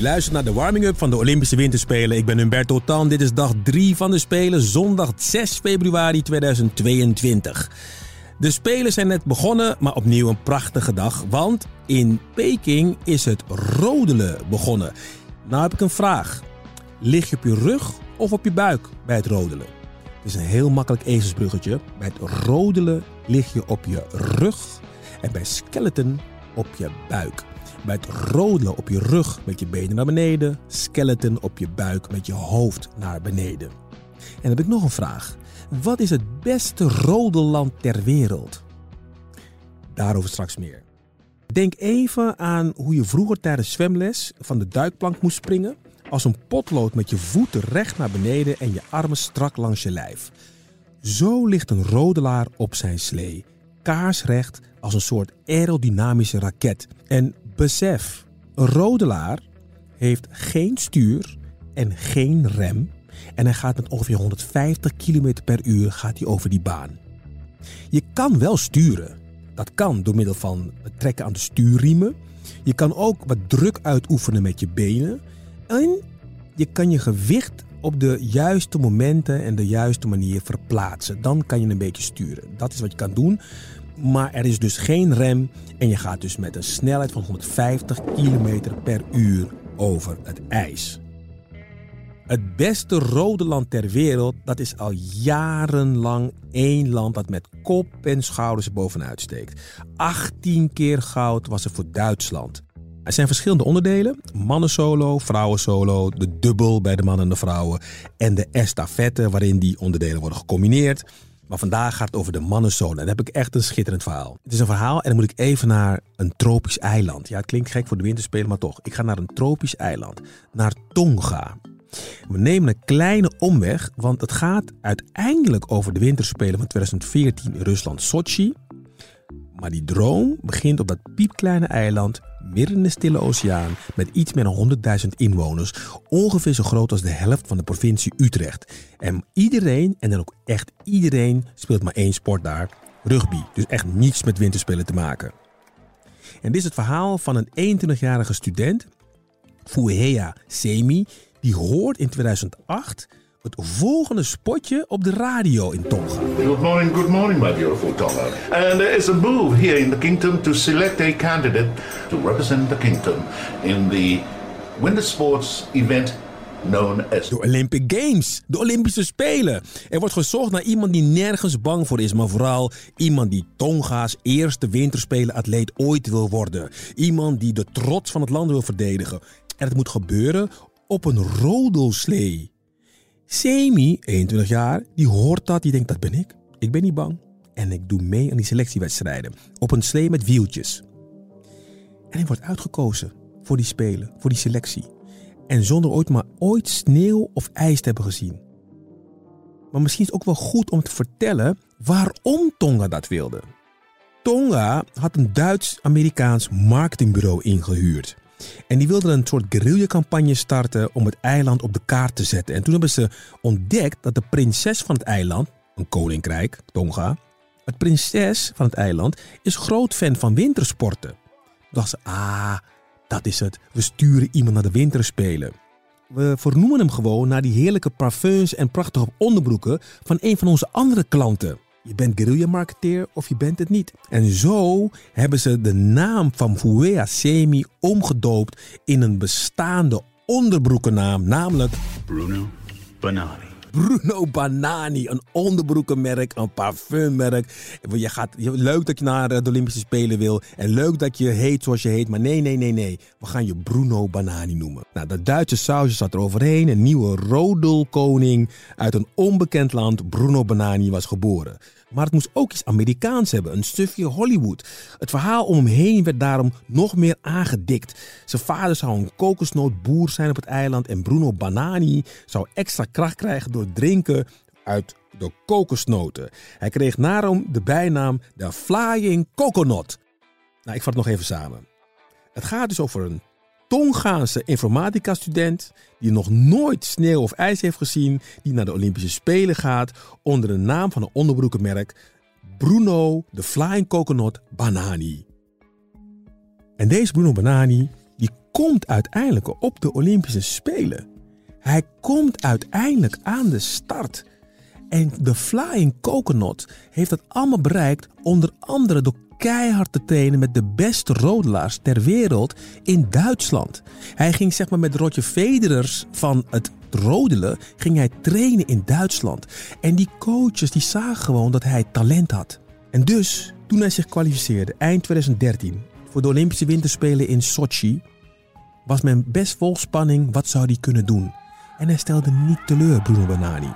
Je luistert naar de warming-up van de Olympische Winterspelen. Ik ben Humberto Tan. Dit is dag 3 van de Spelen, zondag 6 februari 2022. De Spelen zijn net begonnen, maar opnieuw een prachtige dag. Want in Peking is het rodelen begonnen. Nou heb ik een vraag. Lig je op je rug of op je buik bij het rodelen? Het is een heel makkelijk ezelsbruggetje. Bij het rodelen lig je op je rug en bij skeleton op je buik. Bij het rodelen op je rug met je benen naar beneden, skeleton op je buik met je hoofd naar beneden. En dan heb ik nog een vraag. Wat is het beste rodelland ter wereld? Daarover straks meer. Denk even aan hoe je vroeger tijdens zwemles van de duikplank moest springen. Als een potlood met je voeten recht naar beneden en je armen strak langs je lijf. Zo ligt een rodelaar op zijn slee. Kaarsrecht als een soort aerodynamische raket. En besef, rodelaar heeft geen stuur en geen rem. En hij gaat met ongeveer 150 km per uur gaat hij over die baan. Je kan wel sturen. Dat kan door middel van het trekken aan de stuurriemen. Je kan ook wat druk uitoefenen met je benen. En je kan je gewicht op de juiste momenten en de juiste manier verplaatsen. Dan kan je een beetje sturen. Dat is wat je kan doen. Maar er is dus geen rem en je gaat dus met een snelheid van 150 km per uur over het ijs. Het beste rode land ter wereld, dat is al jarenlang één land dat met kop en schouders bovenuit steekt. 18 keer goud was er voor Duitsland. Er zijn verschillende onderdelen: mannen solo, vrouwen solo, de dubbel bij de mannen en de vrouwen en de estafette waarin die onderdelen worden gecombineerd. Maar vandaag gaat het over de mannen solo. En dan heb ik echt een schitterend verhaal. Het is een verhaal en dan moet ik even naar een tropisch eiland. Ja, het klinkt gek voor de winterspelen, maar toch. Ik ga naar een tropisch eiland, naar Tonga. We nemen een kleine omweg, want het gaat uiteindelijk over de winterspelen van 2014 in Rusland, Sochi. Maar die droom begint op dat piepkleine eiland midden in de Stille Oceaan met iets meer dan 100.000 inwoners, ongeveer zo groot als de helft van de provincie Utrecht. En iedereen, en dan ook echt iedereen, speelt maar één sport daar: rugby. Dus echt niets met winterspelen te maken. En dit is het verhaal van een 21-jarige student, Fuehea Semi, die hoort in 2008 het volgende spotje op de radio in Tonga. Good morning, good morning, my beautiful Tonga. And there is a move here in the kingdom to select a candidate to represent the kingdom in the winter sports event known as De Olympic Games, de Olympische Spelen. Er wordt gezocht naar iemand die nergens bang voor is, maar vooral iemand die Tonga's eerste winterspelen atleet ooit wil worden. Iemand die de trots van het land wil verdedigen. En het moet gebeuren op een rodelslee. Semi, 21 jaar, die hoort dat, die denkt dat ben ik. Ik ben niet bang. En ik doe mee aan die selectiewedstrijden. Op een slee met wieltjes. En hij wordt uitgekozen voor die spelen, voor die selectie. En zonder ooit maar ooit sneeuw of ijs te hebben gezien. Maar misschien is het ook wel goed om te vertellen waarom Tonga dat wilde. Tonga had een Duits-Amerikaans marketingbureau ingehuurd. En die wilden een soort guerrilla-campagne starten om het eiland op de kaart te zetten. En toen hebben ze ontdekt dat de prinses van het eiland, een koninkrijk, Tonga, het prinses van het eiland, is groot fan van wintersporten. Toen dachten ze, ah, dat is het. We sturen iemand naar de winterspelen. we vernoemen hem gewoon naar die heerlijke parfums en prachtige onderbroeken van een van onze andere klanten. Je bent guerrilla-marketeer of je bent het niet. En zo hebben ze de naam van Fuea Semi omgedoopt in een bestaande onderbroekennaam, namelijk Bruno Banani. Bruno Banani, een onderbroekenmerk, een parfummerk. Je gaat, leuk dat je naar de Olympische Spelen wil en leuk dat je heet zoals je heet, maar nee, nee, nee, nee. We gaan je Bruno Banani noemen. Nou, dat Duitse sausje zat er overheen. Een nieuwe rodelkoning uit een onbekend land, Bruno Banani, was geboren. Maar het moest ook iets Amerikaans hebben, een stukje Hollywood. Het verhaal om hem heen werd daarom nog meer aangedikt. Zijn vader zou een kokosnootboer zijn op het eiland en Bruno Banani zou extra kracht krijgen door drinken uit de kokosnoten. Hij kreeg daarom de bijnaam de Flying Coconut. Nou, ik vat het nog even samen. Het gaat dus over een Tongaanse informatica-student die nog nooit sneeuw of ijs heeft gezien, die naar de Olympische Spelen gaat onder de naam van een onderbroekenmerk Bruno de Flying Coconut Banani. En deze Bruno Banani die komt uiteindelijk op de Olympische Spelen. Hij komt uiteindelijk aan de start. En de Flying Coconut heeft dat allemaal bereikt, onder andere door keihard te trainen met de beste rodelaars ter wereld in Duitsland. Hij ging zeg maar met Roger Federers van het rodelen, ging hij trainen in Duitsland. En die coaches die zagen gewoon dat hij talent had. En dus, toen hij zich kwalificeerde eind 2013 voor de Olympische Winterspelen in Sochi, was men best vol spanning wat zou hij kunnen doen. En hij stelde niet teleur, Bruno Banani.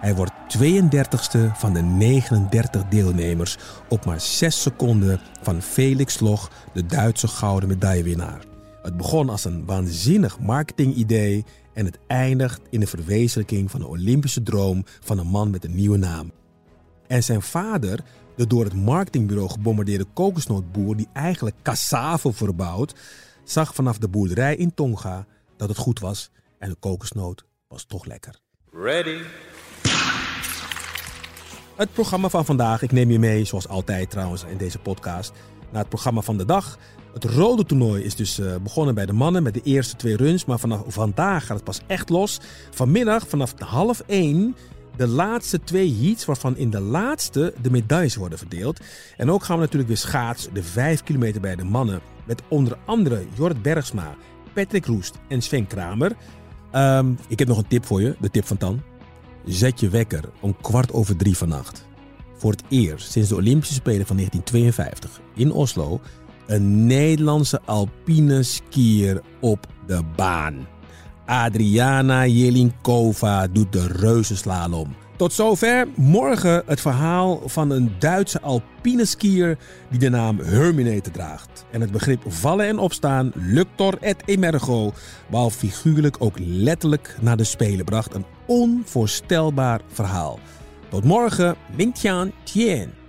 Hij wordt 32e van de 39 deelnemers op maar 6 seconden van Felix Loch, de Duitse gouden medaillewinnaar. Het begon als een waanzinnig marketingidee en het eindigt in de verwezenlijking van de Olympische droom van een man met een nieuwe naam. En zijn vader, de door het marketingbureau gebombardeerde kokosnootboer die eigenlijk cassave verbouwt, zag vanaf de boerderij in Tonga dat het goed was en de kokosnoot was toch lekker. Ready. Het programma van vandaag, ik neem je mee, zoals altijd trouwens in deze podcast, naar het programma van de dag. Het rode toernooi is dus uh, begonnen bij de mannen met de eerste twee runs, maar vanaf vandaag gaat het pas echt los. Vanmiddag vanaf half één de laatste twee heats, waarvan in de laatste de medailles worden verdeeld. En ook gaan we natuurlijk weer schaatsen, de 5 kilometer bij de mannen, met onder andere Jorrit Bergsma, Patrick Roest en Sven Kramer. Um, ik heb nog een tip voor je, de tip van Tan. Zet je wekker om kwart over drie vannacht. Voor het eerst sinds de Olympische Spelen van 1952 in Oslo een Nederlandse alpine skier op de baan. Adriana Jelinkova doet de reuzenslalom. Tot zover. Morgen het verhaal van een Duitse alpine skier die de naam Herminator draagt. En het begrip vallen en opstaan, luctor et emergo, waar figuurlijk ook letterlijk naar de Spelen bracht. Een onvoorstelbaar verhaal. Tot morgen, Mingtian Tien.